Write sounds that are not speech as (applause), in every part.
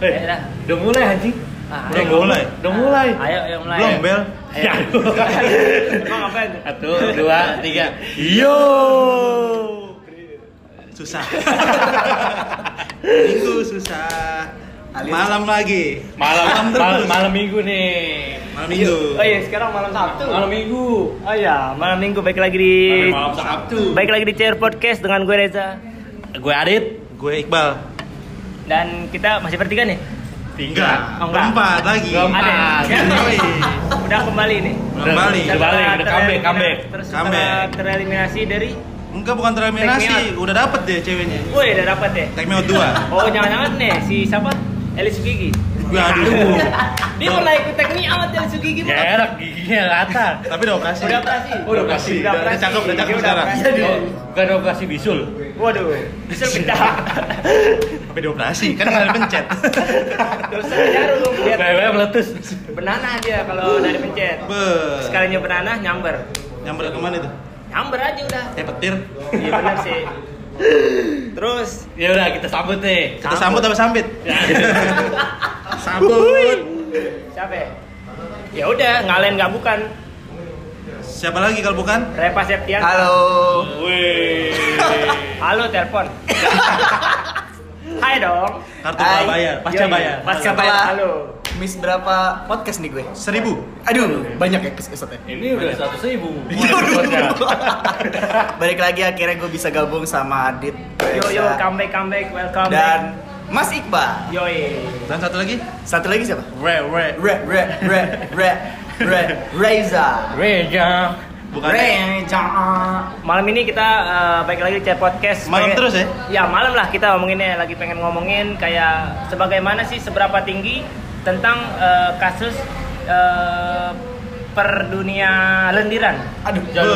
Eh, Ya dah. udah mulai anjing. Ah, Udah ayo. mulai. Udah mulai. Ayo, ayo mulai. Belum bel. Ya. (laughs) Emang ngapain? Satu, dua, tiga. Yo. Susah. (laughs) Minggu susah. Malam lagi. Malam malam, malam minggu nih. Malam minggu. Oh iya, sekarang malam Sabtu. Malam minggu. Oh iya, malam minggu baik lagi di Malam Sabtu. baik lagi di Chair Podcast dengan gue Reza Gue Adit. Gue Iqbal. Dan kita masih bertiga nih. Tiga. Oh, enggak. Berempat lagi. Ada. Ya, Yoi. Udah kembali nih. Kembali. Udah balik, udah comeback, comeback. Terus tereliminasi dari Enggak bukan tereliminasi, udah dapet deh ceweknya. Woi, udah dapet ya. Take me out 2. Oh, jangan-jangan nih si siapa? Elis Gigi. Waduh. Dia pernah ikut teknik amat Elis Gigi. Bang. Gerak giginya rata. Tapi udah operasi. Udah operasi. Oh, udah operasi. Udah Udah cakep, udah cakep sekarang. Oh, bukan operasi bisul. Waduh, bisa pindah. (laughs) Tapi dioperasi, kan nggak dipencet. (laughs) Terus jarum biar Wewe meletus. benanah dia kalau dari pencet. Be. Sekalinya benanah nyamber. Nyamber ke mana itu? Nyamber aja udah. Kayak petir. Iya benar sih. (laughs) Terus Ya udah kita sambut nih. Kita sambut apa sambit? Ya. (laughs) Sambut. siapa ya? Ya udah, ngalen nggak bukan. Siapa lagi kalau bukan? Repa Septian. Halo. Wih. Halo, telepon. Hai dong. Kartu Hai. bayar, pasca Yoi, bayar. Pasca bayar. Halo. Miss berapa podcast nih gue? Seribu. Aduh, banyak ya episode Ini udah seratus ribu. (laughs) Balik lagi akhirnya gue bisa gabung sama Adit, Yo yo, Reza, comeback comeback, welcome dan back. Mas Iqbal. Yoi. Dan satu lagi? Satu lagi siapa? Re, re. Re, Re, Re, Re, Re, Reza. Bukan. Malam ini kita eh, balik lagi chat podcast. Malam terus ya? Ya malam lah kita ngomonginnya lagi pengen ngomongin kayak sebagaimana sih seberapa tinggi tentang eh, kasus eh, per dunia lendiran. Aduh, Be.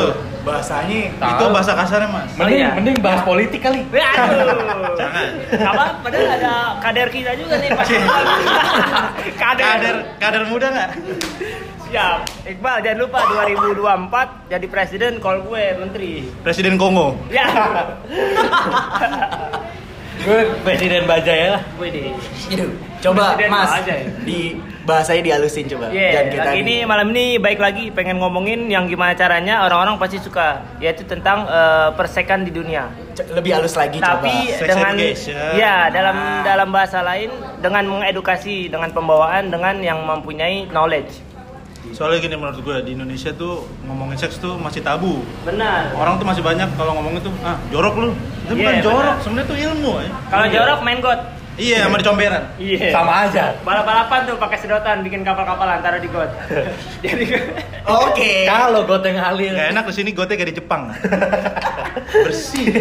bahasanya Tahu. Itu bahasa kasarnya, Mas. Mending iya. mending bahas politik kali. Aduh. (laughs) Jangan. Apa? Padahal ada kader kita juga nih Pak. (laughs) kader. Kader, kader muda nggak? (laughs) Siap. Iqbal jangan lupa 2024 jadi presiden call gue menteri. Presiden Kongo. Ya. (laughs) Gue presiden Bajaya lah. gue deh. Coba Presiden Mas ya. di bahasanya dihalusin coba. Iya, Dan kita lagi ini malam ini baik lagi pengen ngomongin yang gimana caranya orang-orang pasti suka yaitu tentang eh, persekan di dunia. c- lebih halus lagi Tapi coba. Dengan education. ya dalam Ah. dalam bahasa lain dengan mengedukasi dengan pembawaan dengan yang mempunyai knowledge. Soalnya gini menurut gue di Indonesia tuh ngomongin seks tuh masih tabu. Benar. Orang tuh masih banyak kalau ngomongin tuh ah jorok lu. Itu Iya, bukan jorok, benar. sebenarnya tuh ilmu ya. Kalau jorok main god. Iya, sama di comberan. Iya. Sama aja. Balap-balapan tuh pakai sedotan bikin kapal-kapalan taruh di got. (laughs) Jadi Oke. Kalau goteng ngalir. Gak enak di sini gotnya kayak di Jepang. (laughs) Bersih.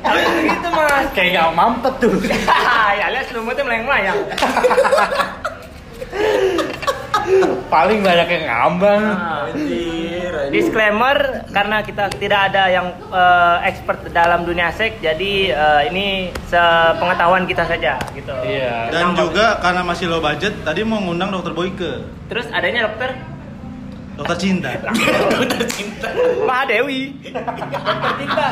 tapi begitu mas. Kayak nggak mampet tuh. (laughs) ya lihat lumutnya melayang-layang. Paling banyak yang ngambang. Nah, Anjir, anjir. Disclaimer karena kita tidak ada yang eh, expert dalam dunia seks, jadi eh, ini sepengetahuan kita saja gitu. Iya. Dan Tentang- juga karena masih low budget, tadi mau ngundang dokter Boyke, Terus adanya dokter dokter cinta. (laughs) Dokter cinta. Mahadewi. dokter cinta.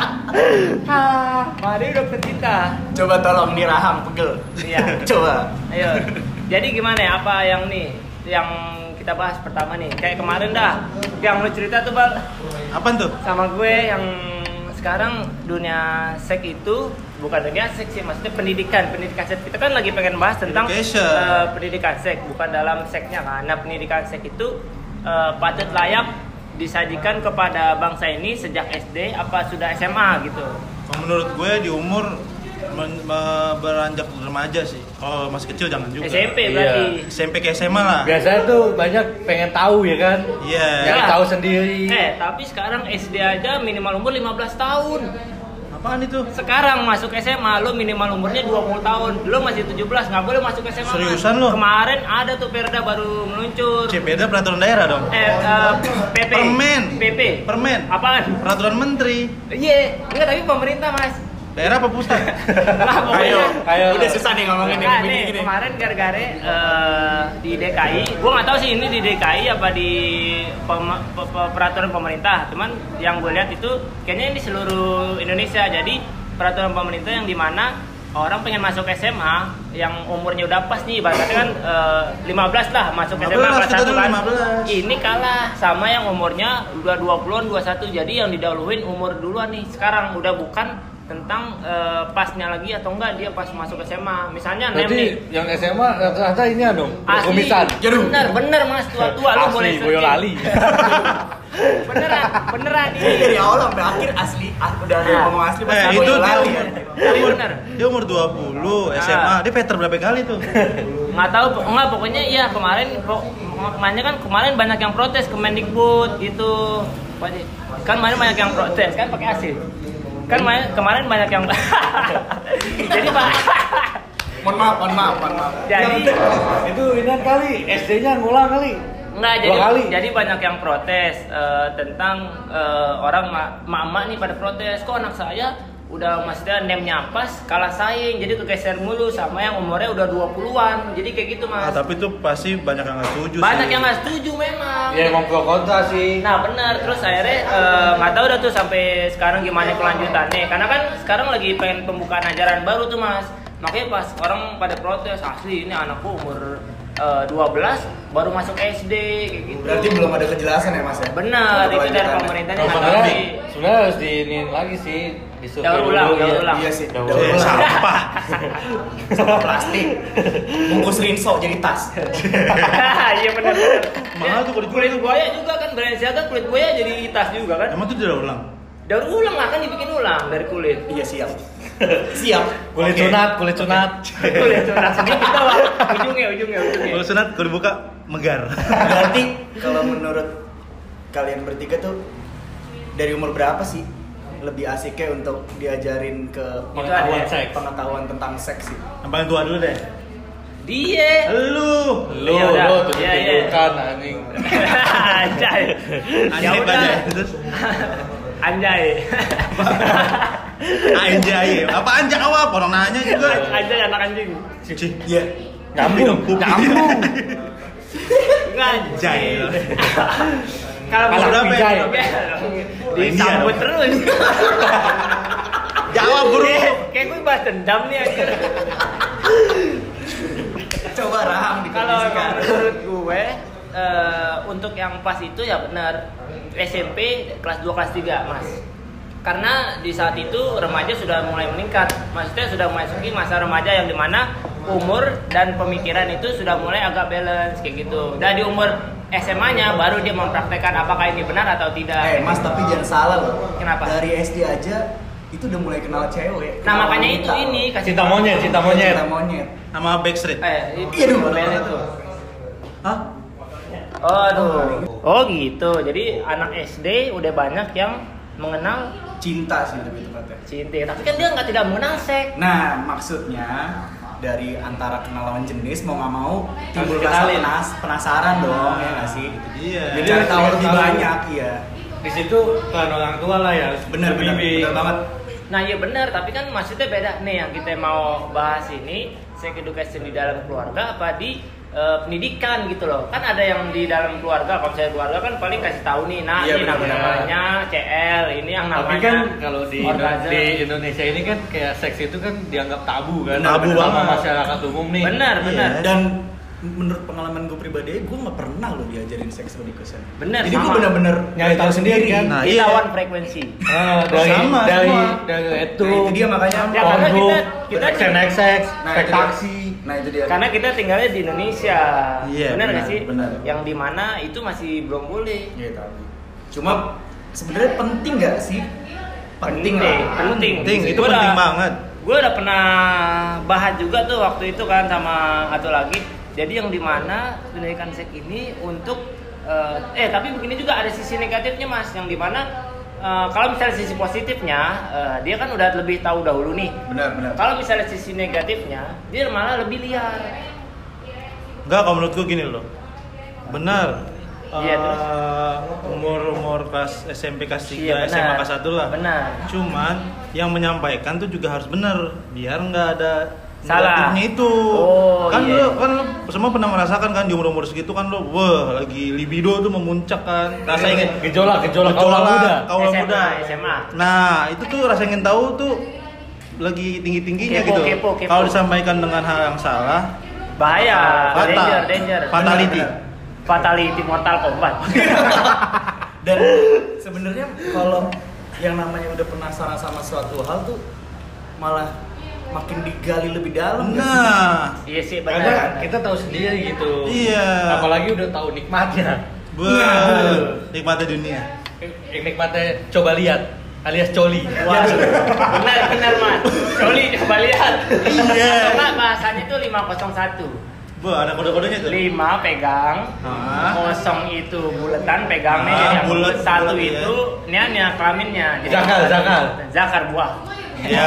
Mahadewi dokter cinta. Coba tolong nih Raham pegel. Iya. Coba. Ayo. Jadi gimana ya apa yang nih yang kita bahas pertama nih. Kayak kemarin dah yang lu cerita tuh bal. Apaan tuh? sama gue yang sekarang dunia seks itu bukan dunia seks sih maksudnya pendidikan pendidikan seks. Kita kan lagi pengen bahas tentang Education. eh, pendidikan seks bukan dalam seksnya. Kan nah pendidikan seks itu eh, patut layak disajikan kepada bangsa ini sejak SD apa sudah SMA gitu. Kalau menurut gue di umur men- me- beranjak remaja sih. Kalau masih kecil jangan juga. SMP Iya. berarti SMP ke SMA lah. Biasanya tuh banyak pengen tahu ya kan. Iya. Yang Ya. tahu sendiri. eh tapi sekarang SD aja minimal umur 15 tahun Apaan itu? sekarang masuk SMA lo minimal umurnya 20 tahun lo masih 17 nggak boleh masuk SMA Mas. Seriusan lo? kemarin ada tuh Perda baru meluncur C beda peraturan daerah dong. eh eh, PP Permen. PP Permen. apaan Peraturan menteri. iya enggak tapi pemerintah mas Daerah apa pusat? (laughs) lah pokoknya Ayo, Ayo. Udah susah nih ngomongin Nah, yang nih, kemarin gara-gara eh, di DKI, gua nggak tahu sih ini di DKI apa di pem- pe- pe- peraturan pemerintah. Cuman yang gue lihat itu kayaknya ini seluruh Indonesia. Jadi peraturan pemerintah yang di mana orang pengen masuk SMA yang umurnya udah pas nih ibaratnya kan eh, 15 lah masuk 15, SMA kelas kita 1 dulu kan 15. ini kalah sama yang umurnya udah 20-an 21 jadi yang didahuluin umur duluan nih sekarang udah bukan tentang eh, pasnya lagi atau enggak dia pas masuk SMA misalnya nih Berarti yang SMA rata-rata ini ya dong, Asli, kumisan. bener bener mas. Tua-tua lu boleh Asli, Boyolali. (laughs) beneran beneran Ini. Dari ini awal sampai akhir asli, ah, udah ada ngomong asli Eh, pasti itu dia. lali. Umur, ya. dia umur, Bener. dia umur 20 SMA, dia veter berapa kali tuh? nggak tahu po- nggak pokoknya iya kemarin po- makanya kan kemarin banyak yang protes ke Mendikbud gitu. Pokoknya- kan kemarin banyak yang protes kan pakai AC kan main- kemarin banyak yang (laughs) jadi pak Mohon maaf, mohon maaf, mohon maaf. jadi Itu ini kali, SD-nya ngulang kali. Nggak, Dua jadi kali. jadi banyak yang protes eh, tentang eh, orang ma- mama nih pada protes kok anak saya udah maksudnya nemnya pas kalah saing jadi kegeser mulu sama yang umurnya udah 20-an jadi kayak gitu Ah, mas tapi itu pasti banyak yang nggak setuju banyak sih. yang nggak setuju memang Ya emang pro kontra sih. Nah benar, terus akhirnya eh, nggak tahu dah tuh sampai sekarang gimana kelanjutannya. Karena kan sekarang lagi pengen pembukaan ajaran baru tuh mas. Makanya pas orang pada protes asli ini anakku umur eh, 12 baru masuk SD kayak gitu. Berarti belum ada kejelasan ya Mas ya? Benar, itu dari pemerintahnya sebenarnya harus diinin lagi sih. Disurvei Daur ulang, dulu, daur iya. ulang. Iya sih, Daur daur ulang. sampah. (laughs) Sampah plastik. Bungkus rinso jadi tas. (laughs) Iya benar benar. Mahal tuh kalau dijual kulit buaya juga kan Balenciaga kulit buaya jadi tas juga kan. Emang tuh udah ulang? Daur ulang lah kan dibikin ulang dari kulit. Iya siap. Siap. Kulit sunat, kulit sunat. (laughs) kulit sunat sedikit doang. Ujungnya ujungnya ujungnya. Kalau sunat kalau dibuka megar. Berarti kalau menurut kalian bertiga tuh dari umur berapa sih lebih asiknya untuk diajarin ke Pengetahuan ada. seks. pengetahuan tentang seks sih? Yang paling tua dulu deh. Dia. Lu. Lu, Iya, udah. lu Iya, iya. tunjuk-tunjukkan anjing. Anjay. (laughs) Ya (laughs) Anjay udah. Terus (laughs) Anjay. anjay. Apaan jawab? Orang nanya juga. Anjay anak anjing. Cih. Iya. Nyambung, nyambung. Anjay. Kalau bijay. ya? Disambut terus. (laughs) Jawab bro. Kayak- gue bahas dendam nih anjir. Coba Rahang Kalau dikondisikan. menurut gue eh, untuk yang pas itu ya benar SMP kelas 2 kelas 3 Mas. Karena di saat itu remaja sudah mulai meningkat. Maksudnya sudah memasuki masa remaja yang di mana umur dan pemikiran itu sudah mulai agak balance kayak gitu. Dan di umur SMA-nya baru dia mempraktekkan apakah ini benar atau tidak. Eh Mas tapi jangan salah loh. Kenapa? Dari SD aja itu udah mulai kenal cewek. Nah makanya itu ini kasih Cinta monyet, cinta monyet. Cinta monyet. Sama Backstreet. Eh, itu Iya, dong. itu. Hah? Oh, aduh. Oh gitu. Jadi anak SD udah banyak yang mengenal Cinta sih lebih tepatnya. cinta. Tapi kan dia nggak tidak mengenal seks. Nah, maksudnya dari antara kenal lawan jenis mau nggak mau timbul rasa penas, penasaran dong ya nggak sih? Iya. Jadi Jadi cari harus tahu dikasih lebih tahu. banyak iya. Di situ peran orang tua lah ya. Bener bener, Bimbing. bener banget. Nah iya benar, tapi kan maksudnya beda nih yang kita mau bahas ini sex education di dalam keluarga apa di eh, pendidikan gitu loh. Kan ada yang di dalam keluarga, kalau saya keluarga kan paling kasih tahu nih, nah Iya, ini benar. namanya CL, ini yang namanya Tapi kan kalau di, di Indonesia ini kan kayak seks itu kan dianggap tabu kan. Tabu sama banget. masyarakat umum nih. Benar, benar. Iya. Dan menurut pengalaman gue pribadi, gue nggak pernah loh diajarin sex education. Bener, Jadi gue bener-bener Nyari tahu sendiri kan. Nah, iya. one frekuensi. Ah, dari Sama, dari dari itu. Nah, itu dia makanya. Ya, karena kita- kita- Nah, fake itu dia. taksi. Nah itu dia. Karena kita tinggalnya di Indonesia, Iya, benar nggak sih? benar. Yang di mana itu masih belum boleh. Iya tahu. Cuma sebenarnya penting nggak sih? Penting Penting, lah. penting. Penting, itu Gua penting udah- banget. Gue udah pernah bahas juga tuh waktu itu kan sama atau lagi. Jadi yang di mana pendidikan seks ini untuk eh, eh tapi begini juga ada sisi negatifnya mas, yang di mana eh, kalau misalnya sisi positifnya eh, dia kan udah lebih tahu dahulu nih. Benar benar. Kalau misalnya sisi negatifnya dia malah lebih liar. Enggak, kalau menurutku gini loh. Benar. Iya, terus? umur umur kelas SMP kelas 3, Iya, SMA kelas 1 lah. Benar. Cuman yang menyampaikan tuh juga harus benar biar nggak ada Salah. negatifnya itu. Oh, kan iya. lo kan lo semua pernah merasakan kan di umur-umur segitu kan lo wah lagi libido tuh memuncak kan. Rasa ingin Gejolak, gejolak kaula muda. kaula SMA, muda. SMA. Nah, itu tuh rasa ingin tahu tuh lagi tinggi tingginya Kepo, gitu. kepo, kepo. Kalau disampaikan dengan hal yang salah, Bahaya, Fatal. danger, danger. Fatality. Fatality Mortal Kombat. (laughs) Dan sebenarnya kalau yang namanya udah penasaran sama suatu hal tuh malah makin digali lebih dalam. nah, Iya sih Karena benar. kita tahu sendiri gitu. iya. Apalagi udah tahu nikmatnya. Betul. Nikmatnya dunia. Eh, Nikmatnya coba lihat alias coli. Waduh, benar benar mas. Coli coba lihat. Iya. Coba bahasanya tuh 501. Bu, ada kode-kodenya tuh. 5 pegang, Ah. kosong itu buletan pegangnya Ah, jadi yang bulet, satu bulet, itu niatnya kelaminnya. Jadi Zakar, zakar. Zakar buah. Ya.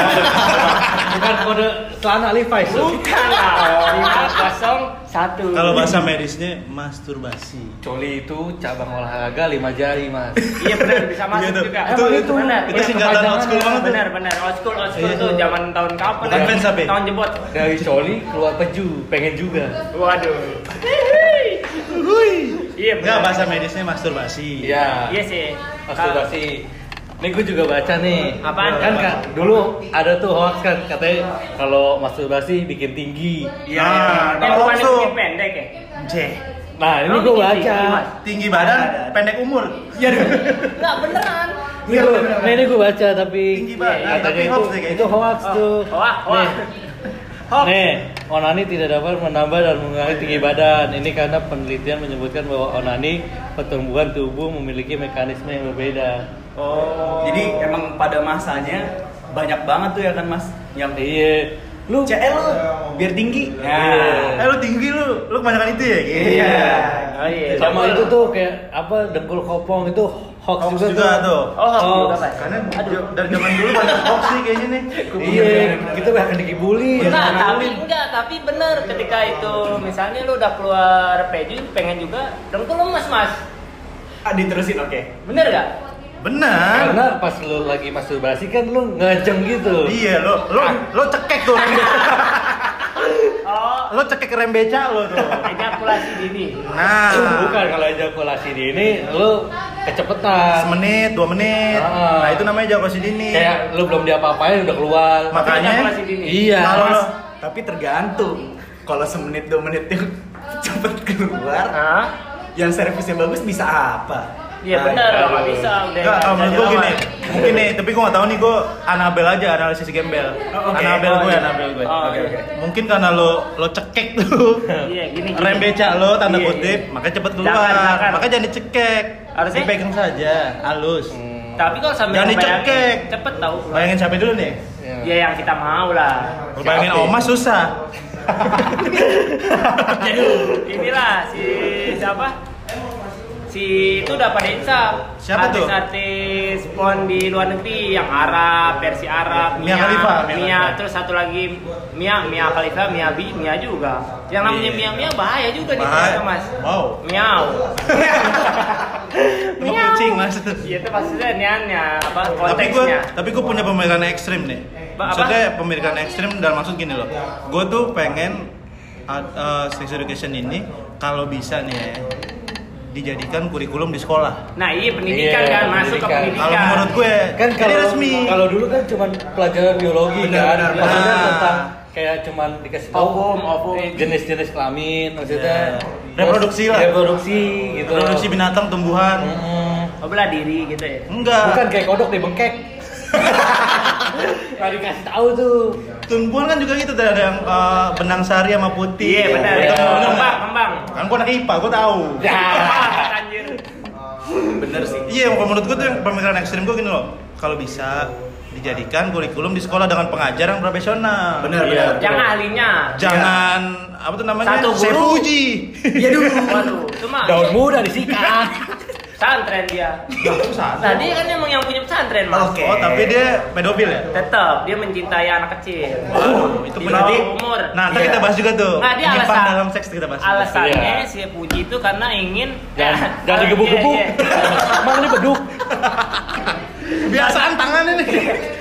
(laughs) Bukan kode celana Levi's. Bukan lah. Lima kosong satu. Kalau bahasa medisnya masturbasi. Coli itu cabang olahraga lima jari, Mas. Iya benar bisa masuk Iya tuh. juga. Itu- Emang itu- benar. itu Iya, singkatan old school banget. Benar benar old school old school Iya, iya. zaman tahun kapan? Bukan fans apa? Tahun jebot. Dari coli keluar peju, pengen juga. Waduh. Iya Enggak, bahasa medisnya masturbasi. Iya. Iya sih. Masturbasi. Ini gue juga baca nih. Apaan? Kan Kak, dulu ada tuh hoax kan katanya kalau masturbasi bikin tinggi. Iya. Nah, tuh. bikin pendek ya? Ceh. Nah, ini Oh, gue baca. tinggi, badan, pendek umur. Iya. Enggak beneran. Ini gua, nah ini gue baca tapi Tinggi banget, katanya tapi itu, hoax kayaknya. itu hoax Oh, tuh. hoax, hoax. Nih, Hoax. Nih, onani tidak dapat menambah dan mengurangi tinggi badan. Ini karena penelitian menyebutkan bahwa onani pertumbuhan tubuh memiliki mekanisme yang berbeda. Oh. Jadi emang pada masanya banyak banget tuh ya kan Mas yang Iya, lu CL lu biar tinggi. Iya. Eh lu tinggi lu, lu kebanyakan itu ya? Iya. Oh iya. sama itu tuh kayak apa dengkul kopong itu hoax, Hoax juga, juga tuh. Oh, hoax Hoax. juga, Pak. Karena dari zaman dulu banyak hoax sih kayaknya nih. (laughs) Iya, kita bahkan dikibuli. Enggak, tapi enggak, tapi bener ketika itu misalnya lu udah keluar peju pengen juga dengkul lemes mas Ah, diterusin oke. bener gak? Benar. Karena pas lu lagi masturbasi kan lu ngajeng gitu. Iya, lo lo lo cekek tuh rem (laughs) Oh lo cekek rem beca lo tuh. ejakulasi dini Nah, Bukan kalau ejakulasi dini lu kecepetan. semenit, dua menit. Ah. Nah, itu namanya ejakulasi dini. Kayak lu belum diapa-apain udah keluar. Makanya ejakulasi dini. Iya. Kalau lo tapi tergantung. Kalau semenit dua menit yang (laughs) cepet keluar, Hah? yang servisnya bagus bisa apa? Iya Nah, kalau- nggak bisa udah Enggak, kalau nggak menurut gue bisa gini, mungkin nih, tapi gue gak tahu nih gue Anabel aja analisis gembel. Oh, oke. Anabel Oh, gue, iya. Anabel gue. Oh, Oke, iya. oke. Mungkin karena lo lo cekek tuh. Iya, gini, gini. Rem beca lo tanda Iya, kutip, iya. makanya cepet keluar. Jangan, jangan. Makanya jangan dicekek. Harusnya? dipegang saja, halus. Hmm. Tapi kalau sambil Jangan dicekek. cepet tau Bayangin siapa dulu nih? Iya. Ya yang kita mau lah Lo Bayangin? Oma susah. (laughs) Jadi inilah si siapa? Si itu udah pada insaf. Siapa tuh? Artis-artis pon di luar negeri yang Arab, versi Arab, Mia Khalifa, Mia Mia, Khalifa. terus satu lagi Mia, Mia Khalifa, Mia Bi, Mia juga. Yang namanya Iya. Mia Mia bahaya juga di Bahaya. Mas. Wow. Miau. (laughs) Sama kucing mas. Iya itu maksudnya niannya apa tapi gue konteksnya. tapi gue punya pemikiran ekstrim nih Ba- apa? maksudnya pemikiran ekstrim dalam maksud gini loh gue tuh pengen uh, uh, sex education ini kalau bisa nih ya dijadikan kurikulum di sekolah Nah iya pendidikan Iya, kan masuk ke pendidikan. kalau menurut gue kan ini kalau resmi kalau dulu kan cuma pelajaran biologi Benar, kan benar, maksudnya benar. tentang kayak cuman dikasih tahu Ovum, ovum. jenis-jenis kelamin maksudnya terus Reproduksi lah. reproduksi gitu produksi binatang tumbuhan Mm-mm. Oh belah diri gitu ya. enggak bukan kayak kodok di bengkek nggak (laughs) dikasih tahu tuh tumbuhan kan juga gitu ada yang uh, benang sari sama putih Iya benar Itu ya. Kembang, kembang. kan gue anak IPA gue tahu ya Anjir. Bener sih. Iya, kalau menurut gue tuh yang pemikiran ekstrim gue gini loh. Kalau bisa dijadikan kurikulum di sekolah dengan pengajar yang profesional. Bener, Iya. bener. Yang ahlinya. Jangan apa tuh namanya? Satu guru. Sepuji. Iya dulu. Waduh, itu mah daun muda disikat (laughs) pesantren dia. Nah dia kan emang yang punya pesantren mas. Oke. Oh, tapi dia pedofil ya? Tetap dia mencintai anak kecil. Waduh, itu Di berarti umur. Nah, ntar Iya. kita bahas juga tuh. Nggak, dia alasan- dalam seks kita bahas. Alasannya Iya. si Puji itu karena ingin digebuk-gebuk iya, iya. emang ini beduk (laughs) Biasaan tangannya nih.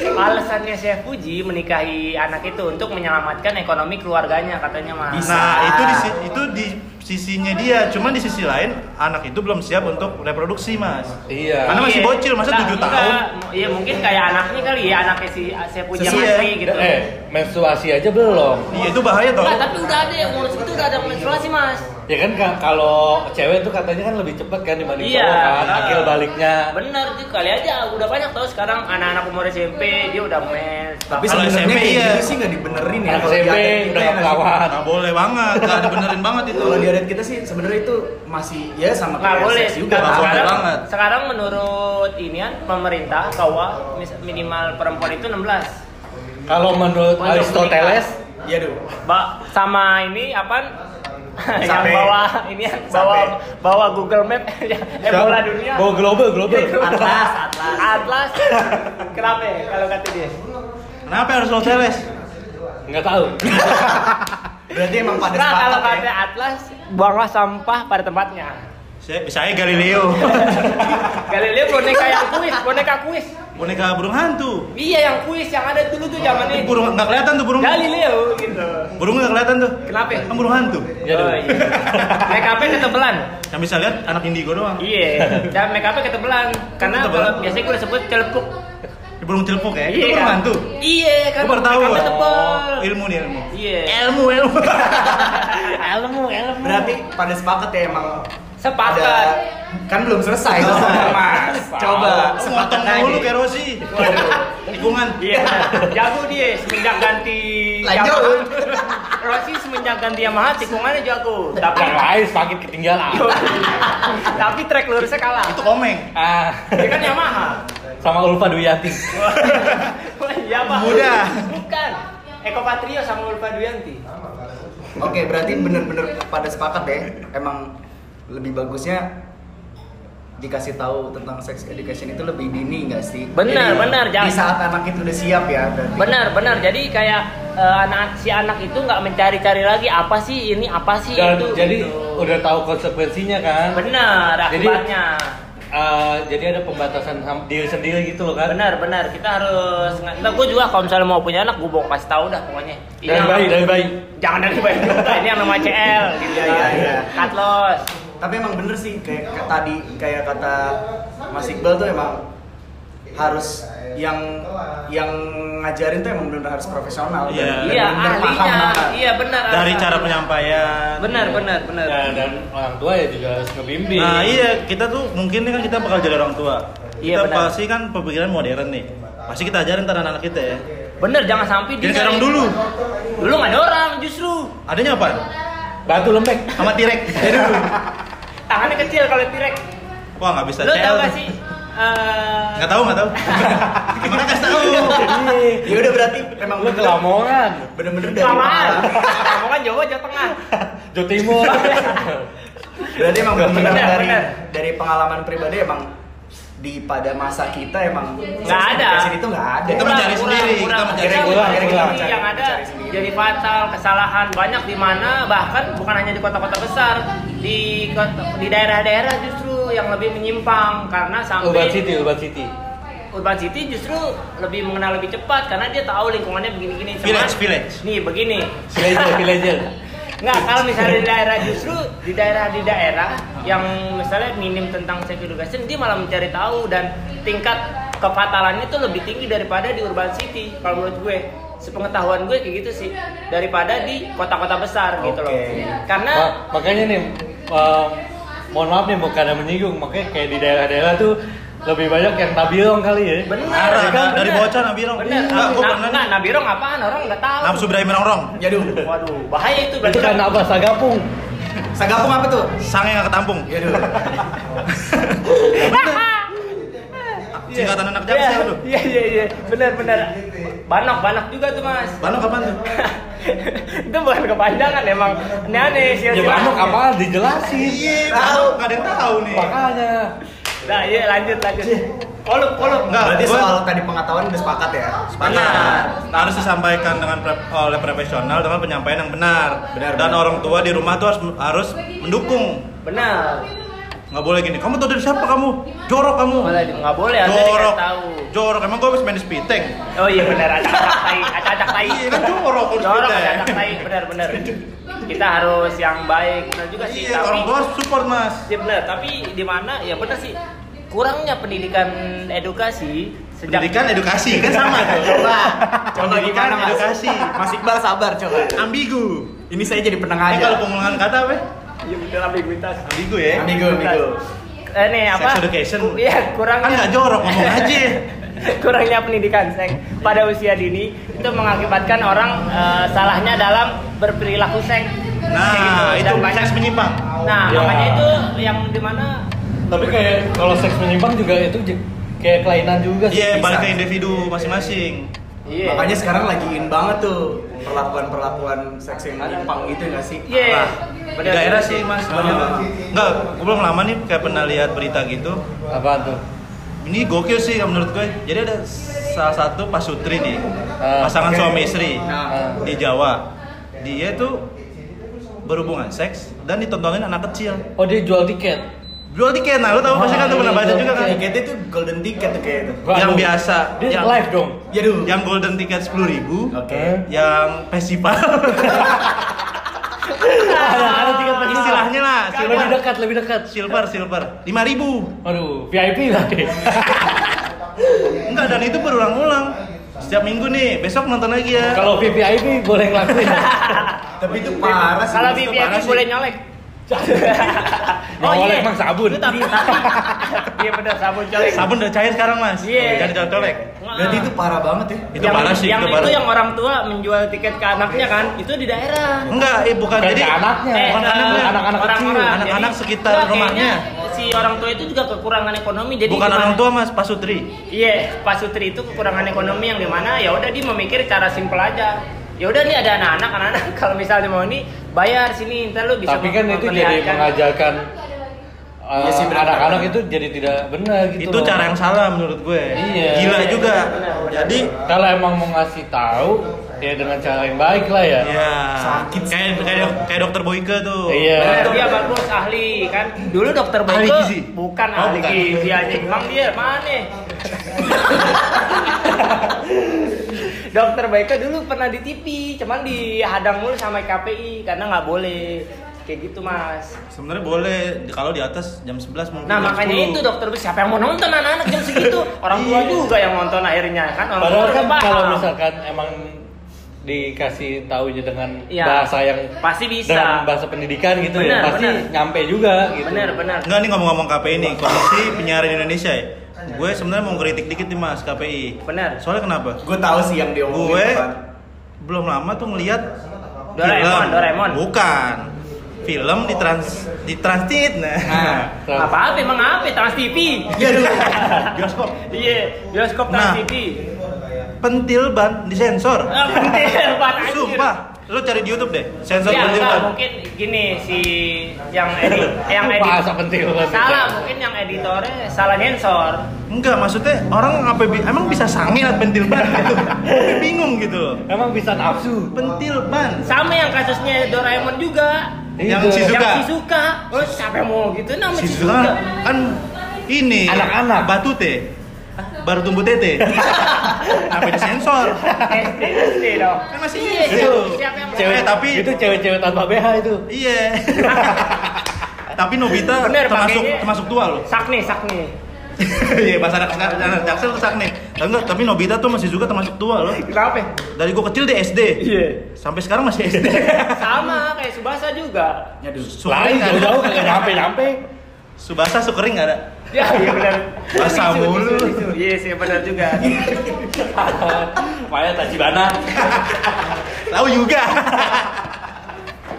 Alasannya Chef Puji menikahi anak itu untuk menyelamatkan ekonomi keluarganya katanya mas. Bisa. Nah, itu di itu sisinya dia, cuman di sisi lain anak itu belum siap untuk reproduksi mas. Iya. Karena masih Iya. bocil, masa Nah, 7 enggak. tahun? Iya mungkin kayak anaknya kali ya, anaknya si saya punya Sesuai. Masri gitu. Eh, menstruasi aja belum. Iya itu bahaya toh. Nah, tapi udah ada yang umur segitu udah ada menstruasi mas. Ya kan ka- kalau cewek tuh katanya kan lebih cepet kan dibanding Iya. cowok kan, akil baliknya. Bener tuh kali aja udah banyak tau sekarang anak-anak umur SMP dia udah mens. Tapi Kalau sebenarnya iya. gitu sih nggak dibenerin ya. Kalau SMP udah ya nggak perawan. Nah, boleh banget, gak dibenerin banget itu. Kalau di adat kita sih sebenarnya itu masih ya sama nggak kayak boleh seks juga. Nggak boleh sekarang, banget. sekarang menurut inian pemerintah KUA mis- minimal perempuan itu 16 Kalau menurut Aristoteles, Iya duh. Ba sama ini apa yang Sampai- bawa ini yang bawa bawa Google Map (laughs) eh bola dunia Bawa global, global. Atlas, atlas. Atlas kenapa ya kalau kata dia Kenapa harus lo teles? Nggak tahu. (laughs) Berarti emang pada nah kalau sepakat kata ya. Atlas buanglah sampah pada tempatnya Saya, saya Galileo, (laughs) Galileo boneka yang kuis boneka kuis boneka burung hantu. iya yang kuis yang ada dulu tuh zaman Ini ini burung nggak kelihatan tuh burung. Galileo gitu Burung nggak kelihatan tuh. Kenapa? Kan burung hantu. Ya, oh, iya. make up ketebelan Yang bisa lihat anak indigo doang. Iya, dan make up ketebelan. Karena Ketebelan? kalau biasanya gue sebut celepuk. Di burung celpuk ya. Itu Iya. burung hantu. Iya, kan Gue baru tahu. Oh, ilmu nih ilmu. Iya. Ilmu ilmu. (laughs) Ilmu, ilmu. Berarti pada sepakat ya emang Sepakat. ada- kan belum selesai ngomongnya, Mas. Coba sepakat dulu aja. kayak Rosi. Lingkungan. Iya, jago dia semenjak ganti Lanjut. Rossi semenjak ganti Yamaha tikungannya jago. Tapi Yang lain semakin ketinggalan. tapi track lurusnya kalah. Itu komeng. Ah, Dia kan Yamaha. sama Ulfa Duyati. Wah, (laughs) Yamaha. Mudah. Bukan. Eko Patrio sama Ulfa Duyanti. Oke, berarti bener-bener pada sepakat deh. Emang lebih bagusnya dikasih tahu tentang sex education itu lebih dini nggak sih? Benar, Jadi, benar, Di jangan- saat anak itu udah siap ya berarti. Benar, benar. Jadi kayak eh, anak si anak itu nggak mencari-cari lagi apa sih ini apa sih Dan itu. jadi gitu. udah tahu konsekuensinya kan. benar Jadi- akibatnya. Eh, jadi ada pembatasan ham- diri sendiri gitu loh kan. Benar, benar. Kita harus Nah, gue juga kalau misalnya mau punya anak, gue mau kasih tahu dah pokoknya. Ini Dari bayi, dari bayi. Jangan dari bayi. Ini yang nama CL gitu. Iya, iya, iya. Cut loss. Tapi emang bener sih kayak kayak tadi kayak kata Mas Iqbal tuh emang harus yang yang ngajarin tuh emang benar harus profesional. Iya. dan Iya, ahlinya. Iya, benar. Dari ahlinya. cara penyampaian. Benar, benar, benar. Ya, dan orang tua ya juga harus ngebimbing. Nah iya kita tuh mungkin nih kan kita bakal jadi orang tua. Iya, kita benar. pasti kan pemikiran modern nih. Pasti kita ajarin ntar anak-anak kita ya. Bener, jangan sampai dia sekarang dulu. Dulu nggak ada orang justru. Adanya apa? Batu lembek. Sama tirek. Jadi dulu. Tangannya kecil kalau tirek. Wah nggak bisa Lo tau gak sih? eh, Nggak tahu nggak tahu. (laughs) Gimana kasih tahu? Ya udah berarti emang Lu ke Lamongan, bener-bener dari. Kamu kan Jawa, Jawa Tengah. (laughs) Jawa Timur. Berarti emang bener-bener Bener, dari bener. dari pengalaman pribadi emang di pada masa kita emang Nggak ada. itu nggak ada. Kita mencari sendiri, kita mencari sendiri. yang ada jadi fatal kesalahan banyak di mana bahkan bukan hanya di kota-kota besar di kota- di daerah-daerah justru yang lebih menyimpang karena sampai Urban City, Urban City. Urban City justru lebih mengenal lebih cepat karena dia tahu lingkungannya begini-gini. Village, village. Nih begini. Villager, villager. Nggak, kalau misalnya di daerah justru di daerah di daerah yang misalnya minim tentang sex education dia malah mencari tahu dan tingkat kefatalannya itu lebih tinggi daripada di urban city. Kalau menurut gue sepengetahuan gue kayak gitu sih daripada di kota-kota besar gitu loh. Karena Ma- makanya nih, eh, mohon maaf nih bukan menyinggung, makanya kayak di daerah-daerah tuh lebih banyak yang tabiong kali ya. benar ya kan? dari bocah Nabirong. benar gua nah, pernah nah, nih. nabirong apaan orang nggak tahu Nafsu berani merongrong. Yaduh. waduh bahaya itu berarti kan apa sagapung? Sagapung apa tuh? Sange nggak ketampung. Yaduh. Singkatan anak Iya, jaksel tuh. Iya iya iya, benar benar. Banok banok juga tuh mas. Banok kapan tuh? (laughs) itu bukan kepanjangan emang ini aneh sih. Ya banyak apaan dijelasin. Iya, banok nggak ada yang tahu nih. Makanya. Nah iya lanjut lanjut. Koluk koluk. Enggak, Berarti gua- soal tadi pengetahuan udah sepakat ya? Benar. Harus disampaikan dengan pre- oleh profesional dengan penyampaian yang benar. Benar, Dan benar. orang tua di rumah tuh harus harus mendukung. Benar. Nggak boleh gini. Kamu tau dari siapa kamu? Jorok kamu. Nggak boleh, harusnya jorok. tahu. jorok. Emang gue habis main di speedteng Oh iya benar, acak-acak tai, acak-acak tai. Iya, kan jorok kalau Jorok acak-acak tai, benar-benar. Kita harus yang baik, benar juga sih. iya tapi, orang tua support mas. Ya benar, tapi di mana? Ya benar sih. Kurangnya pendidikan edukasi sejak pendidikan edukasi kan? Sama tuh. Coba, coba Pendidikan, gimana mas? edukasi. Mas? Iqbal sabar coba. ambigu. Ini saya jadi penengah ini aja. kalau pengulangan kata apa Iya benar ambiguitas. ambigu ya Amigo, amigo. Eh, nih apa? Sex education. Iya, kan kurangnya nggak jorok ngomong aja (laughs) kurangnya pendidikan seks pada usia dini itu mengakibatkan orang eh, salahnya dalam berperilaku seks. Nah gitu. itu banyak- seks menyimpang Nah, Ya. makanya itu yang di mana Tapi kayak kalau seks menyimpang juga itu kayak kelainan juga sih. iya bisa. balik ke individu masing-masing Iya. Makanya sekarang lagi in banget tuh perlakuan-perlakuan seks yang menyimpang gitu nggak sih? Iya. Nah, di Benar. daerah sih mas banyak Ah. nggak gue belum lama nih kayak pernah lihat berita gitu Apaan tuh? ini gokil sih kalau menurut gue jadi ada salah satu pasutri nih Ah, pasangan oke. suami istri Nah. di Jawa dia tuh berhubungan seks dan ditontonin anak kecil Oh dia jual tiket. Jual tiket nah lu tahu pasti kan tuh pernah baca juga kan Tiketnya tuh golden ticket tuh kayak itu. Yang aduh. biasa Dia yang, live dong. Ya duh. yang golden tiket sepuluh ribu Oke. yang festival ada ada tiket festival. istilahnya lah Lebih silver dekat, lebih dekat. silver silver lima ribu Aduh, VIP lah deh. (laughs) enggak dan itu berulang-ulang setiap minggu nih besok nonton lagi ya Kalau VIP boleh ngelakuin. (laughs) Tapi itu parah sih. Kalau sih. boleh nyolek. (laughs) Nyolek emang sabun. Itu tapi (laughs) iya benar sabun colek. sabun udah cair sekarang mas Iya. jadi colek Berarti itu parah banget ya. itu yang, parah sih yang itu itu parah yang orang tua menjual tiket ke anaknya kan itu di daerah enggak eh, bukan Bukan jadi ke anaknya. Eh, bukan anak-anak kecil. orang-orang. Anak-anak sekitar enggak, rumahnya. kayaknya si orang tua itu juga kekurangan ekonomi jadi bukan orang tua mas pasutri Iya, Pak Sutri itu kekurangan ekonomi yang di mana ya udah dia memikir cara simpel aja. Ya udah nih ada anak-anak, anak-anak (laughs) kalau misalnya mau ini bayar sini, ntar lu bisa Tapi kan itu jadi memperlihatkan. mengajarkan uh, Iya sih, benar, anak-anak itu jadi tidak benar gitu. itu loh. cara yang salah menurut gue Iya. gila Iya, juga benar, benar. jadi Kalau emang mau ngasih tahu ya dengan cara yang baik lah ya. ya Sakit kayak kayak dok- kayak dokter Boyke tuh Iya. Benar, dia bagus ahli kan. Dulu dokter Ahli Boyke gizi? bukan Oh, ahli bukan. gizi anjing. Emang dia mana? (laughs) dokter Boyke dulu pernah di TV, cuman dihadang mulu sama KPI karena nggak boleh kayak gitu mas. sebenarnya boleh kalau di atas jam 11 mungkin Nah makanya 10. itu dokter Boyke siapa yang mau nonton anak-anak jam segitu? (laughs) Orang tua Iya. juga yang nonton akhirnya kan. Orang Padahal tua kan kalau misalkan emang dikasih taunya dengan Iya. bahasa yang Pasti bisa. dengan bahasa pendidikan gitu Benar, ya pasti benar. nyampe juga gitu. bener bener. Enggak nih ngomong-ngomong KPI nih, Komisi Penyiaran Indonesia ya. Gue sebenarnya mau kritik dikit nih Mas KPI. Bener. Soalnya kenapa? Gue tahu sih yang dia omongin Gue belum lama tuh ngeliat Doraemon. Doraemon. Bukan. Film di trans di transit nah. Nah, Terus- Apa apa emang apa Trans TV? Iya dulu. (laughs) Bioskop. Iya, bioskop Trans Nah. TV. Pentil ban disensor. Ah, pentil ban, anjir. Sumpah. Lu cari di YouTube deh. Sensor Ya, pentil mungkin gini si yang edit (laughs) yang edit Bahasa pentil ban. salah mungkin yang editornya salah nyensor. Enggak, maksudnya orang apa emang bisa sange liat pentil ban gitu. Gue bingung gitu loh. Emang bisa nafsu. Pentil ban. Sama yang kasusnya Doraemon juga. Yang Iya. Shizuka. Yang Shizuka. Oh, siapa yang mau gitu namanya Shizuka. kan, kan ini Anak-anak. batu teh baru tumbuh tete (laughs) apa itu sensor SD, SD dong. kan masih Iya, itu yang mau? cewek tapi itu cewek-cewek tanpa BH itu. iya (laughs) tapi Nobita Bener, termasuk pakainya- termasuk tua loh Sakni, Sakni. (laughs) iya bahasa anak anak jaksel tuh sak nih tapi enggak tapi Nobita tuh masih juga termasuk tua loh Kenapa? dari gua kecil di SD Iya. sampai sekarang masih SD Sama kayak Subasa juga. Lain Sukering jauh-jauh kagak nyampe-nyampe. Subasa Sukering nggak ada Ya, iya benar. Bisu, mulu. bisu, bisu. Iya benar juga. Maya Tachibana. tahu juga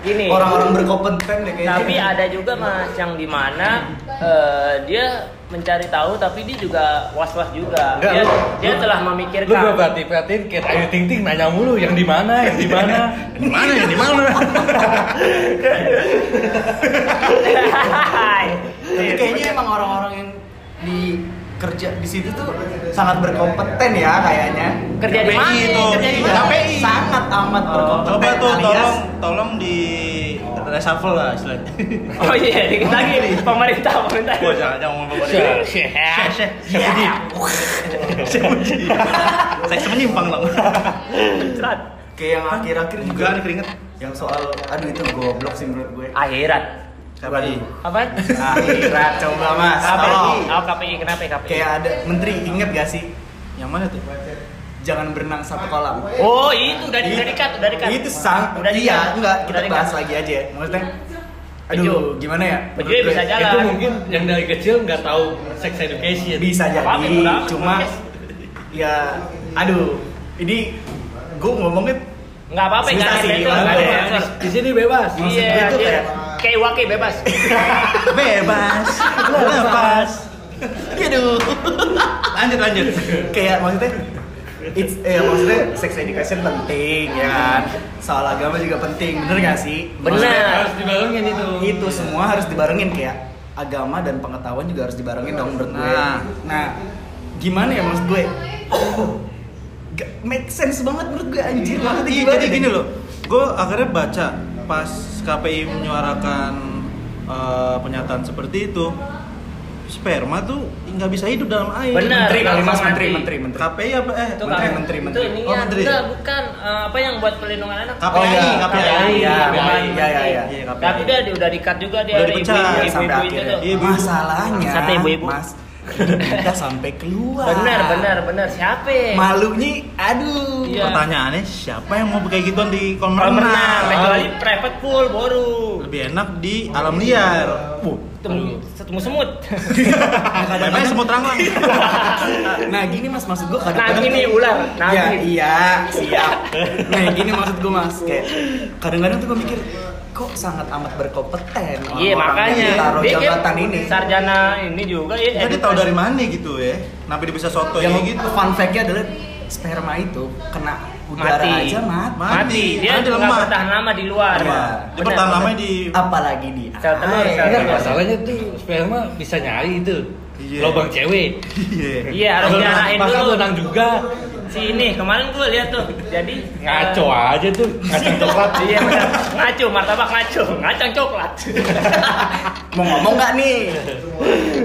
Gini. Orang-orang berkompeten deh kayaknya. Tapi ada juga mas yang di mana eh, dia mencari tahu tapi dia juga was-was juga. Enggak, dia, lu- dia lu- telah Lu memikirkan. berarti perhatiin kayak Ayu Ting Ting nanya mulu yang di mana, yang di mana. di mana ya di mana (laughs) (laughs) Tapi kayaknya emang orang-orang yang di kerja di situ tuh sangat berkompeten ya kayaknya. Kerja di mana? itu. Kerja di Iya. mana? KPI. Sangat amat Oh. berkompeten. Coba tuh alias- tolong tolong di reshuffle lah istilahnya. Oh iya, (laughs) dikit lagi pemerintah pemerintah. Wah, jangan jangan ngomong pemerintah. Syah, Syah Puji. Seks menyimpang dong. Cerat. Kayak yang akhir-akhir juga Juga nih keringet. yang soal aduh itu goblok sih menurut gue. Akhirat. Siapa nih? Apa? Akhirat coba Mas. KPI. Oh, KPI kenapa ya KPI? Kayak ada menteri inget gak sih? Yang mana tuh? Jangan berenang satu kolam. Oh, itu udah di udah di-cut, udah. Itu sang Udah iya, enggak kita bahas lagi aja. Maksudnya Bejo. aduh, gimana ya? Menurut bisa jalan. Itu mungkin yang dari kecil nggak tahu sex education. Bisa jadi, udah, cuma ya aduh, ini gue ngomongnya Enggak apa-apa, itu. gimana nggak ada ya? Di sini bebas. Maksud Iya, gue tuh dia kayak- kayak wake bebas. (laughs) Bebas. Lepas. aduh. Lanjut lanjut. kayak maksudnya it's eh maksudnya sex education penting ya kan soal agama juga penting bener gak sih Bener. Maksudnya, Harus dibarengin itu. itu semua harus dibarengin kayak agama dan pengetahuan juga harus dibarengin dong menurut gue Nah. nah gimana ya maksud gue Gak make sense banget menurut gue anjir maksudnya Iya, jadi deh? gini loh. Gue akhirnya baca pas KPI menyuarakan eh, pernyataan seperti itu. Sperma tuh nggak bisa hidup dalam air. Bener. menteri kali mas menteri menteri menteri KPI apa eh? Itu Menteri, kan- menteri, Itu menteri. ini Oh, menteri. Enggak, bukan Eh, apa yang buat pelindungan anak. KPI, Oh, iya. KPI. Iya, Iya, memang. Iya, iya, iya. Iya, KPI. Tapi dia udah di-cut juga dia Udah ibu-ibu Ya, ibu-ibu itu akhirnya tuh. Iya, ibu. masalahnya Sate ibu-ibu. mas kita sampai keluar Bener, bener, bener. Siapa? malunya aduh Iya. Pertanyaannya siapa yang mau kayak gituan di kolam renang? kecuali private pool baru. Lebih enak di alam liar. Temu, ketemu semut. (laughs) Memang semut ranglang. (laughs) nah gini mas maksud gue Nah, kadang-kadang gini ular. Nah, ya gini. iya siap nah gini maksud gue mas kayak kadang-kadang tuh gue mikir kok sangat amat berkompeten Iya, makanya. yang taruh Dia jabatan ini Sarjana ini juga ya. Jadi tahu dari mana gitu ya? Kenapa dia bisa soto yang gitu? fun fact-nya adalah sperma itu kena udara Mati. aja mati Mati. Dia nggak lemah. bertahan lama di luar. Iya. Dia Benar, bertahan benar. lama di apalagi di Sel telur, Enggak, telur. masalahnya tuh sperma bisa nyari itu. Iya. Lubang cewek. Iya. Iya, harus diarahin dulu. menang juga. Si ini kemarin gue lihat tuh. Jadi Ngaco eh, aja tuh. Ngaco (laughs) coklat. Iya, benar. ngaco, martabak ngaco, ngacang coklat. (laughs) mau ngomong nggak nih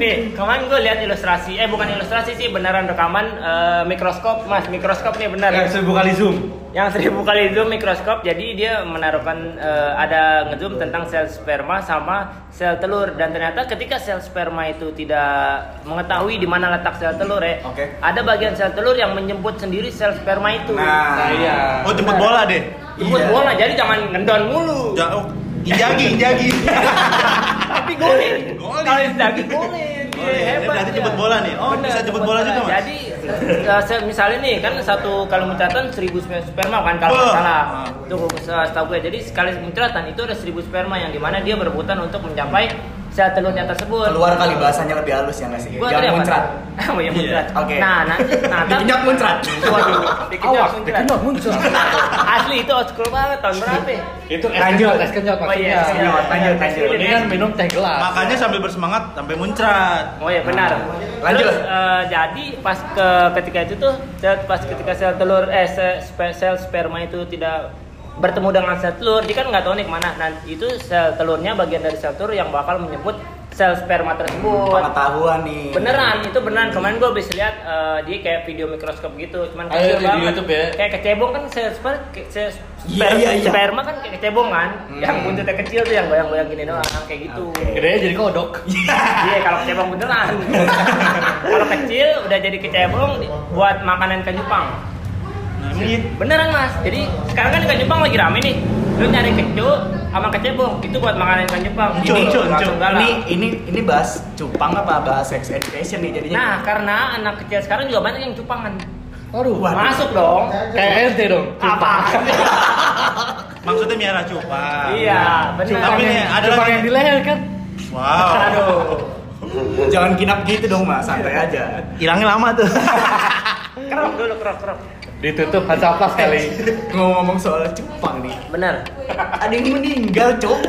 Nih, kemarin gue lihat ilustrasi, eh bukan ilustrasi sih, beneran rekaman eh, mikroskop, mas, mikroskop nih benar. Yang seribu kali zoom. Yang seribu kali zoom mikroskop, jadi dia menaruhkan eh, ada ngezoom tentang sel sperma sama sel telur dan ternyata ketika sel sperma itu tidak mengetahui di mana letak sel telur ya, Oke. ada bagian sel telur yang menjemput sendiri sel sperma itu. nah iya. Oh jemput bola deh. Jemput Iya. bola, jadi jangan ngendon mulu. Ja oh, injagi, injagi. (laughs) Tapi golin. Golin. Kalau daging golin. Golin. Iya, Ini berarti jemput bola nih. Oh, bisa jemput bola juga, Mas? Jadi se- misalnya nih kan satu kali muncratan 1000 sper- sperma kan kalau nggak Wah. salah. Ah. Se- setahu gue. Jadi sekali muncratan itu ada 1000 sperma yang di mana dia berebutan untuk mencapai sel telurnya tersebut. keluar kali bahasanya lebih halus ya nggak sih Gua jangan muncrat (laughs) Oh iya muncrat. Oke. Nah, nanti nah tapi dikenyap muncrat Waduh, Awas, muncrat. muncrat. (laughs) Asli itu old school banget tahun berapa? ya? Itu es Lanjut. kenyot, es kenyot Oh iya, maksudnya. es kenyot, lanjut, lanjut. Ini kan minum teh gelas. Makanya sambil bersemangat sampai muncrat. Oh iya benar. Lanjut. Terus eh, jadi pas ke ketika itu tuh pas ketika sel telur eh sel sperma itu tidak bertemu dengan sel telur, dia kan nggak tahu nih ke mana. Nah itu sel telurnya bagian dari sel telur yang bakal menyebut sel sperma tersebut. pengetahuan nih Beneran, itu beneran. Kemarin gue habis lihat eh, dia kayak video mikroskop gitu, cuman kecil di banget. YouTube ya? Kayak kecebong kan sel sperma, sel Iya, sper- iya, iya. sperma kan kayak kecebong kan, Hmm. yang buntutnya kecil tuh yang goyang-goyang gini doang, kayak gitu. Gedenya jadi kodok. (laughs) Iya kalau kecebong beneran. (laughs) kalau kecil udah jadi kecebong buat makanan ikan Jepang. Nah, iya. Beneran mas. Jadi sekarang kan ikan Jepang lagi rame nih. Lu nyari kecu sama kecebong itu buat makanan ikan Jepang. Encur, Ini encur. galak. ini ini ini bahas cupang apa bahas sex education nih jadinya Nah karena anak kecil sekarang juga banyak yang cupangan. Waduh. Waduh. Masuk dong. Kayak RT dong. Apa? (laughs) Maksudnya miara cupang. iya benar. Tapi nih ada Cuma lagi. yang di leher kan. Wow. Aduh. jangan kinap gitu dong mas santai aja Hilangnya lama tuh. (laughs) Kerok dulu kerok kerok. Ditutup Hansaplas kali. ngomong-ngomong soal cupang nih Bener. ada yang meninggal cok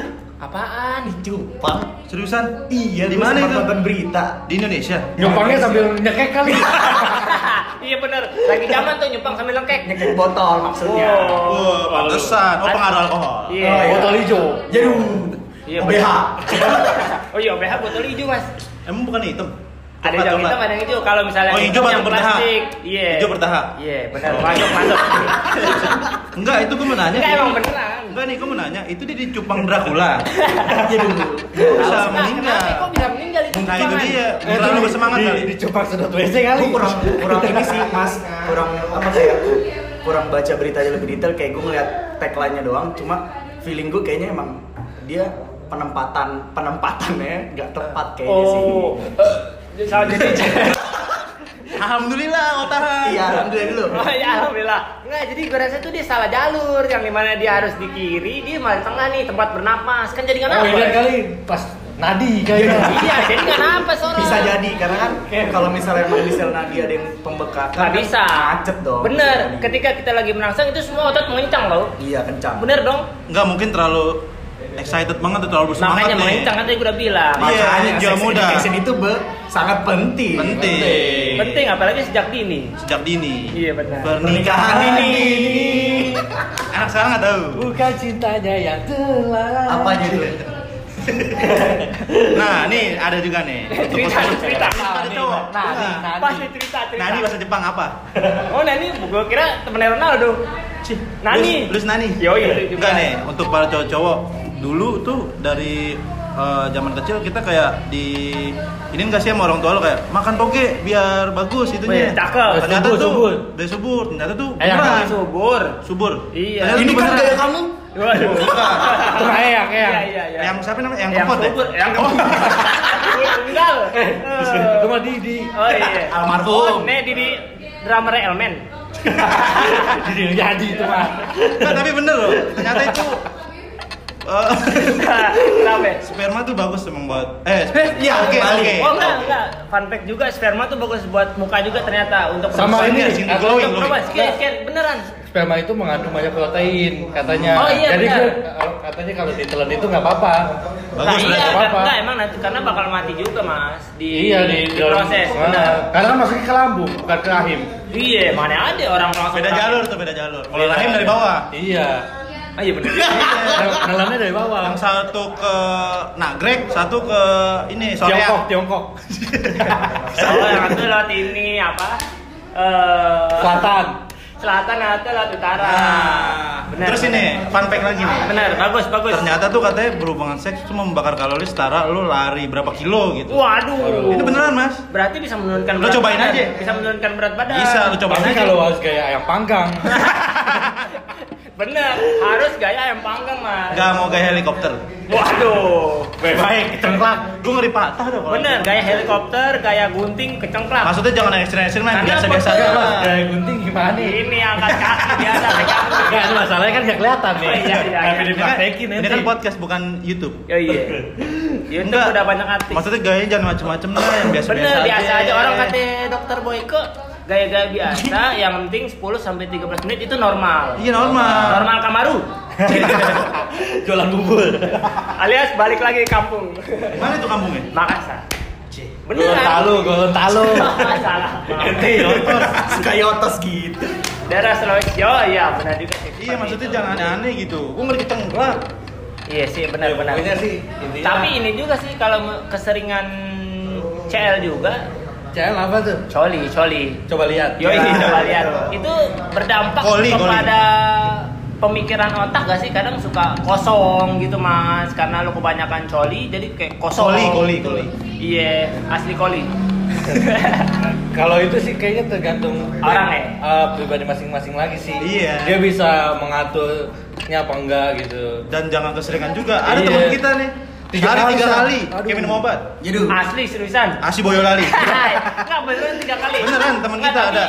Apaan? Cupang. Seriusan? Iya, Di mana itu? nonton berita. Di Indonesia. Nyumpangnya sambil nyekek kali. (laughs) iya bener. Lagi zaman tuh nyumpang sambil lengkek. Nyekek botol maksudnya. Oh. Wah, pantesan. Oh, pengaruh alkohol. Iya. Oh, iya. Botol hijau. Jaduh. Iya, OBH. (laughs) Oh iya, OBH botol hijau mas. Emang bukan hitam? Ada yang hitam, ada yang hijau. Kalau misalnya Oh, hijau yang baru bertahap. plastik, iya. Hijau bertahap. Iya, benar. Masuk, masuk. (laughs) Enggak, itu gue mau nanya. Enggak emang beneran. Enggak nih, gue mau nanya. Itu dia dicupang Dracula. (laughs) Jaduh. Kok bisa meninggal? kok bisa meninggal itu? Nah, itu dia. Eh, Terlalu bersemangat kali. Dicupang sedot WC kali. Gue kurang kurang ini sih mas kurang apa kayak kurang baca beritanya lebih detail kayak gue ngeliat tagline-nya doang cuma feeling gue kayaknya emang dia penempatan penempatannya nggak tepat kayaknya sih Oh. Salah jadi. (laughs) Alhamdulillah, otahan. iya alhamdulillah dulu (laughs) Oh ya alhamdulillah. Enggak, jadi gue rasa tuh dia salah jalur yang di mana dia harus di kiri, dia malah di tengah nih tempat bernapas. Kan jadi nggak Oh, ini napas. kali pas nadi kayaknya. Iya, jadi nggak napas orang. bisa jadi karena kan kalau misalnya emang di sel nadi ada yang pembekakan Nggak kan bisa. macet dong Bener. Jadi. Ketika kita lagi merangsang itu semua otot mengencang loh. iya kencang Bener dong. Enggak mungkin terlalu excited banget terlalu bersemangat Makanya mengencang kan tadi gue udah bilang. Iya, makanya jiwa sex muda. education itu be, sangat penting Penting. Penting apalagi sejak dini. Sejak dini. Iya benar. Pernikahan ini. Anak sekarang nggak tahu. Bukan cintanya yang telah. apa aja itu (laughs) Nah, nih ada juga nih. Cerita, cerita. Ada cowok. Nadi, Enggak. nadi. Pas nih cerita, cerita. Nani bahasa Jepang apa? (laughs) Oh Nani, gue kira temennya Ronaldo. Cih, Nani. Lus, lus Nani. Itu juga. Enggak nih, untuk para cowok-cowok dulu tuh dari eh, zaman kecil kita kayak di ini enggak sih sama orang tua lo kayak makan toge biar bagus itunya. Cakep. Ternyata Subur, tuh subur. biar subur. Ternyata tuh Eh. Subur. subur. Iya. Ternyata ini kan gaya kamu Waduh. Bukan. Terus eyang, eyang. Iya, iya, iya. Yang siapa namanya? Yang yang kempot ya? subur, yang kempot. (laughs) Tunggal. Itu mah Didi. Oh iya. Almarhum. Oh, nih Didi drummer Elmen. (laughs) Didi yang jadi itu mah. Enggak, tapi bener loh. Ternyata itu eh, Kenapa? sperma tuh bagus emang buat eh (laughs) iya, oke balik. oke Oh enggak, enggak. Fun fact juga sperma tuh bagus buat muka juga ternyata untuk Sama ini, skin aku- glowing, glowing. perempuan, sekian, sekian, beneran. Sperma itu mengandung banyak protein katanya. Oh, iya, Jadi benar. kan, kalau- katanya kalau ditelan itu nggak apa-apa. Nah bagus iya, berarti. apa-apa. enggak, enggak, emang nanti karena bakal mati juga mas di, Iya di, dalam- proses. Ah, Benar. Karena kan masuknya ke lambung, bukan ke rahim. Iya, mana ada orang langsung beda jalur tuh beda jalur kalau rahim dari bawah Iya. Ah, iya benar. (laughs) Nelannya dari bawah. yang satu ke nagrek satu ke ini Tiongkok, Soreang Tiongkok. Oh, yang satu lewat ini apa? Eh Selatan. Selatan atau lewat utara. nah Benar, terus ini fun fact lagi nih Benar, bagus, bagus. ternyata tuh katanya berhubungan seks itu membakar kalori setara lo lari berapa kilo gitu Waduh. ini beneran mas Berarti bisa menurunkan Lo berat cobain badan. aja. Bisa menurunkan berat badan. Bisa, lo cobain Tapi aja kalau harus kayak ayam panggang. (laughs) Bener, harus gaya yang panggang, Mas. nggak mau gaya helikopter Waduh. Baik, baik, cengklak. gue ngeri patah dah kalau Bener, gaya helikopter, gaya gunting, kecengklak. maksudnya jangan ekstrim-ekstrim Karena biasa-biasa aja lah Kayak gunting gimana nih? Ini angkat kaki biasa. Enggak, ini masalahnya kan nggak kelihatan nih. Oh, iya, iya, Tapi iya. ini kan, dipraktekin ini nanti. kan podcast bukan YouTube Oh iya. YouTube Enggak. udah banyak artis. Maksudnya gayanya jangan macem-macem lah yang biasa-biasa Bener, biasa aja. Orang kata dokter Boyko gaya-gaya biasa (laughs) yang penting 10 sampai 13 menit itu normal. Iya normal. Normal Kamaru. (laughs) Jualan bubur. Alias balik lagi ke kampung. Mana itu kampungnya? Makassar. Beneran. Gorontalo, Gorontalo. (laughs) Salah. Ente yotos. suka yotos gitu Daerah Sulawesi. Oh iya, benar juga. sih. Iya maksudnya Itu. jangan aneh-aneh gitu. Gue ngeri kecengklak. Iya sih, benar-benar. Sih intinya. Tapi ini juga sih kalau keseringan CL juga, CL apa tuh? coli, coli. Coba lihat. Yoi, Ya. coba lihat. Itu berdampak Koli, koli. kepada pemikiran otak gak sih? Kadang suka kosong gitu mas, karena lu kebanyakan coli, jadi kayak kosong. Koli, koli, gitu. koli. Iya, asli koli. (laughs) Kalau itu sih kayaknya tergantung Orang ya? eh, pribadi masing-masing lagi sih. Iya. Dia bisa mengaturnya apa enggak gitu. Dan jangan keseringan juga. Ada Iya. teman kita nih. Tiga Hari kali, tiga kali. Kayak minum obat. jadi asli seriusan. Asi Boyolali. (laughs) Enggak beneran tiga kali. Beneran, teman kita ada.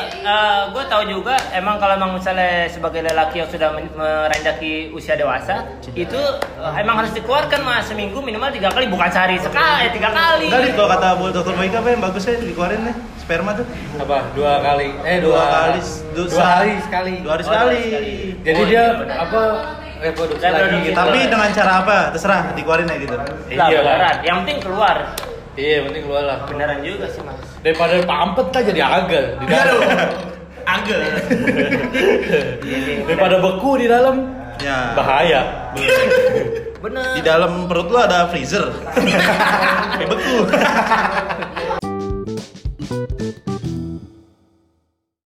gue tahu juga emang kalau emang misalnya sebagai lelaki yang sudah merendaki usia dewasa itu eh, emang harus dikeluarkan mas seminggu minimal tiga kali bukan sehari sekali tiga kali. Nih kalau kata Bu Dokter Boyka apa yang bagus ya dikeluarin nih sperma tuh. Apa? Dua kali. Eh Dua dua, kali, Dua, dua- hari sekali. Dua hari Oh, sekali. dua hari sekali. Jadi Oh, dia iya, apa reproduksi Reproduksi. lagi gitu. Tapi dengan cara apa? Terserah dikeluarin aja gitu. lah Iya beneran yang penting keluar Iya, yang penting keluar lah. beneran juga sih mas Daripada pampet kan jadi agel di dalam. Agak. (laughs) Daripada beku di dalam Ya. bahaya. bener Di dalam perut lu ada freezer. (laughs) Beku. (laughs)